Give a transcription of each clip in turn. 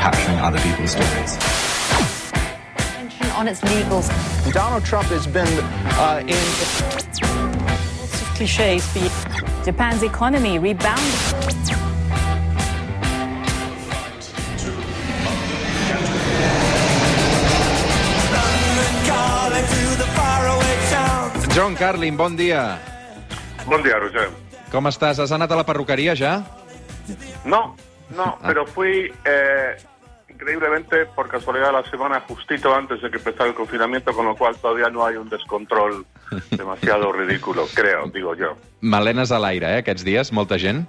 capturing other people's stories. On its legals. Donald Trump has been uh, in. Lots of cliches. Japan's economy rebounded. John Carlin, bon dia. Buen día, Roger. Com estàs? Has anat a la perruqueria ja? No, no, pero fui eh, increíblemente por casualidad de la semana justito antes de que empezara el confinamiento, con lo cual todavía no hay un descontrol demasiado ridículo, creo, digo yo. Malenes a l'aire, eh, aquests dies, molta gent.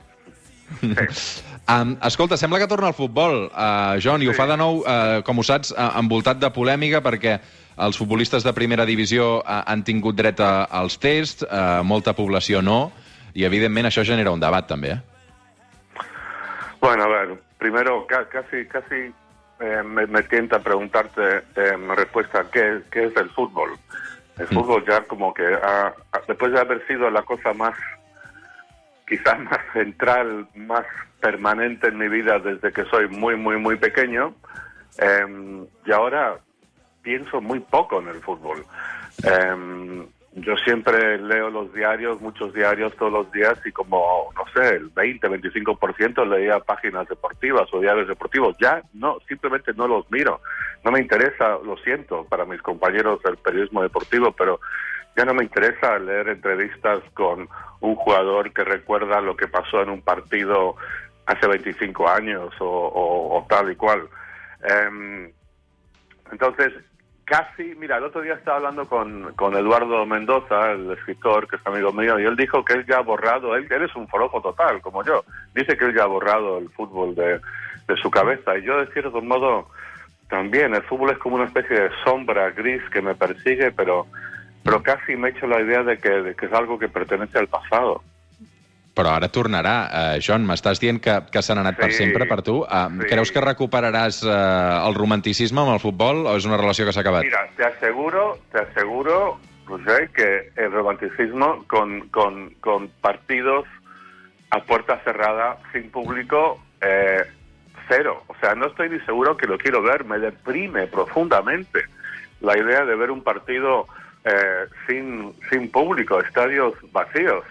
Sí. Um, escolta, sembla que torna al futbol, uh, John, i ho Sí. fa de nou, uh, com ho saps, uh, envoltat de polèmica, perquè els futbolistes de primera divisió uh, han tingut dret a, als tests, uh, molta població no, i evidentment això genera un debat també, eh? Bueno, a ver, primero ca- casi casi eh, me, me tienta preguntarte eh, mi respuesta, ¿qué, ¿qué es el fútbol? El fútbol ya como que, ha- después de haber sido la cosa más, quizás más central, más permanente en mi vida desde que soy muy, muy, muy pequeño, eh, y ahora pienso muy poco en el fútbol. Eh, yo siempre leo los diarios, muchos diarios todos los días y como, no sé, el 20, 25% leía páginas deportivas o diarios deportivos. Ya no, simplemente no los miro. No me interesa, lo siento para mis compañeros del periodismo deportivo, pero ya no me interesa leer entrevistas con un jugador que recuerda lo que pasó en un partido hace 25 años o, tal y cual. Em, entonces, casi, mira, el otro día estaba hablando con, con Eduardo Mendoza, el escritor, que es amigo mío, y él dijo que él ya ha borrado, él, él es un forofo total, como yo, dice que él ya ha borrado el fútbol de, de su cabeza, y yo de cierto modo también, el fútbol es como una especie de sombra gris que me persigue, pero, pero casi me he hecho la idea de que es algo que pertenece al pasado. Però ara tornarà. Uh, John, m'estàs dient que, que se n'ha anat per Sí, sempre per tu. Uh, sí. Creus que recuperaràs uh, el romanticisme amb el futbol o és una relació que s'ha acabat? Mira, te aseguro, te aseguro, Roger, que el romanticismo con, con, con partidos a puerta cerrada, sin público, eh, cero. O sea, no estoy ni seguro que lo quiero ver. Me deprime profundamente la idea de ver un partido eh, sin, sin público, estadios vacíos.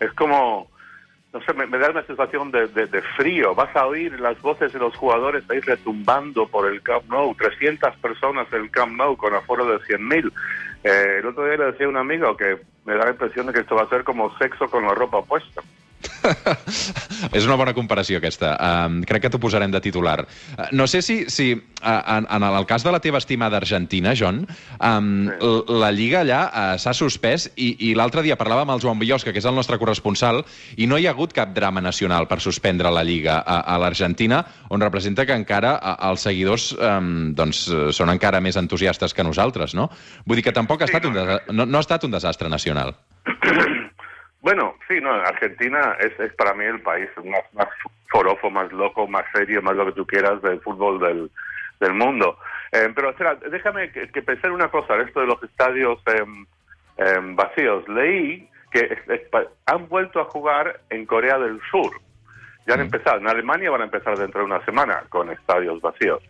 Es como, no sé, me, da una sensación de, de- de frío. Vas a oír las voces de los jugadores ahí retumbando por el Camp Nou. 300 personas en el Camp Nou con aforo de 100.000. Eh, el otro día le decía a un amigo que me da la impresión de que esto va a ser como sexo con la ropa puesta. És una bona comparació, aquesta. Um, crec que t'ho posarem de titular. Uh, no sé si, si uh, en, en el cas de la teva estimada Argentina, John, um, Sí. la Lliga allà uh, s'ha suspès i, i l'altre dia parlàvem amb el Joan Biosca, que és el nostre corresponsal, i no hi ha hagut cap drama nacional per suspendre la Lliga a, a l'Argentina, on representa que encara els seguidors um, doncs, són encara més entusiastes que nosaltres, no? Vull dir que tampoc ha estat un, no, no ha estat un desastre nacional. Bueno, sí, no, Argentina es, es para mí el país más, más forofo, más loco, más serio, más lo que tú quieras del fútbol del, del mundo. Eh, pero espera, déjame que, que pensar una cosa, esto de los estadios em, em, vacíos. Leí que han vuelto a jugar en Corea del Sur. Ya han empezado. En Alemania van a empezar dentro de una semana con estadios vacíos.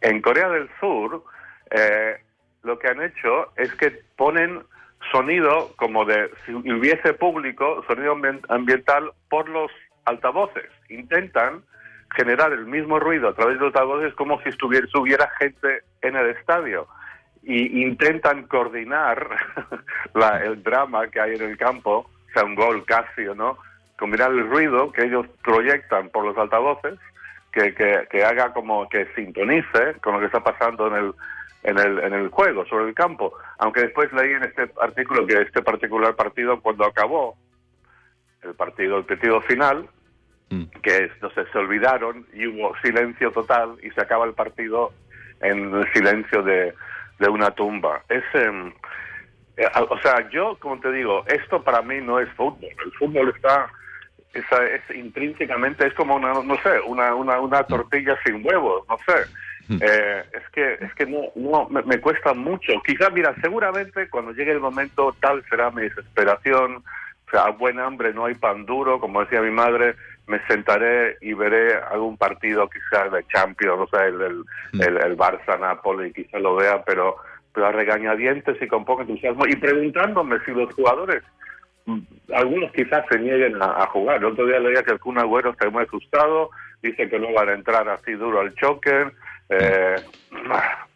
En Corea del Sur, eh, lo que han hecho es que ponen sonido como de si hubiese público, sonido ambien- ambiental por los altavoces. Intentan generar el mismo ruido a través de los altavoces como si estuviera, hubiera gente en el estadio. Y intentan coordinar la- el drama que hay en el campo, sea un gol casi o no, combinar el ruido que ellos proyectan por los altavoces, que, que, que haga como que sintonice con lo que está pasando en el, en el, en el juego, sobre el campo. Aunque después leí en este artículo que este particular partido, cuando acabó el partido, el partido final, Mm. que es, no sé, se olvidaron y hubo silencio total y se acaba el partido en el silencio de, de una tumba. Es, em, eh, o sea, yo, como te digo, esto para mí no es fútbol. El fútbol está, esa- es, intrínsecamente, es como una, no sé, una, una, una tortilla sin huevos, no sé. Eh, es que, es que no, no me, me cuesta mucho. Quizá, mira, seguramente cuando llegue el momento tal será mi desesperación. O sea, a buen hambre no hay pan duro, como decía mi madre, me sentaré y veré algún partido quizás de Champions, o sea, el, el, Mm. el, el Barça-Napoli, quizás lo vea, pero, pero a regañadientes y con poco entusiasmo y preguntándome si los jugadores, mm, algunos quizás se nieguen a, jugar. El otro día leía que el Kun Agüero está muy asustado, dice que no van a entrar así duro al choque. Eh,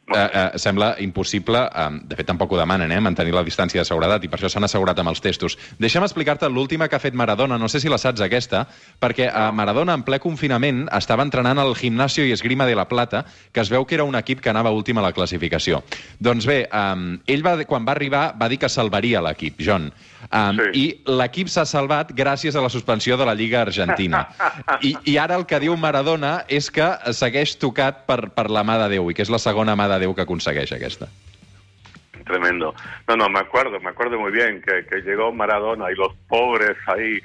Eh, eh, sembla impossible, eh, de fet tampoc ho demanen, eh, mantenir la distància de seguretat, i per això s'han assegurat amb els testos. Deixa'm explicar-te l'última que ha fet Maradona, no sé si la saps aquesta, perquè eh, Maradona en ple confinament estava entrenant al Gimnasio i Esgrima de la Plata, que es veu que era un equip que anava últim a la classificació. Doncs bé, eh, ell va, quan va arribar va dir que salvaria l'equip, John. Um, Sí. I l'equip s'ha salvat gràcies a la suspensió de la Lliga Argentina. I, I ara el que diu Maradona és que segueix tocat per, per la mà de Déu, i que és la segona mà de Déu que aconsegueix aquesta. Tremendo. No, no, me acuerdo, me acuerdo muy bien que, que llegó Maradona y los pobres ahí,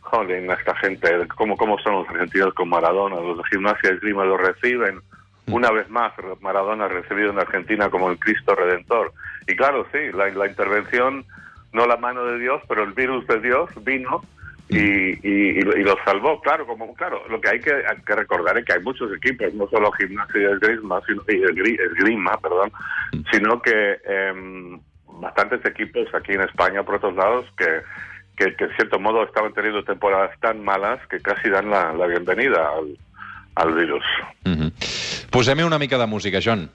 joder, esta gente, ¿cómo, cómo son los argentinos con Maradona? Los de gimnasia y esgrima lo reciben. Una vez más, Maradona recibido en Argentina como el Cristo Redentor. Y claro, sí, la, la intervención, no la mano de Dios, pero el virus de Dios vino y, y, y lo- y lo salvó. Claro, como claro, lo que hay que, hay que recordar es que hay muchos equipos, no solo gimnasia y esgrima, sino, y esgri- esgrima, perdón, sino que em, bastantes equipos aquí en España, por otros lados, que, que, que en cierto modo estaban teniendo temporadas tan malas que casi dan la, la bienvenida al, al virus. Mm -hmm. Posem-hi una mica de música, John.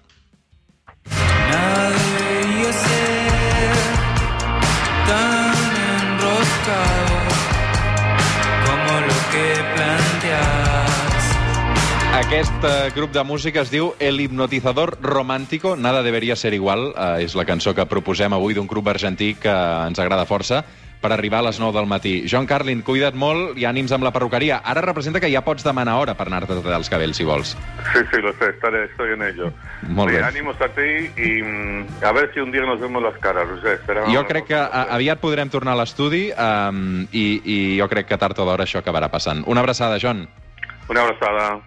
Aquest eh, grup de música es diu El hipnotizador romántico, nada debería ser igual, eh, és la cançó que proposem avui d'un grup argentí que ens agrada força per arribar a les 9 del matí. John Carlin, cuida't molt i ànims amb la perruqueria. Ara representa que ja pots demanar hora per anar-te a tallar els cabells, si vols. Sí, sí, lo sé, estaré, estoy en ello. Molt Sí, bé. ánimos a ti y mm, a ver si un día nos vemos las caras, Roger. Jo crec que a, aviat podrem tornar a l'estudi um, i, i jo crec que tard o d'hora això acabarà passant. Una abraçada, John. Una abrazada.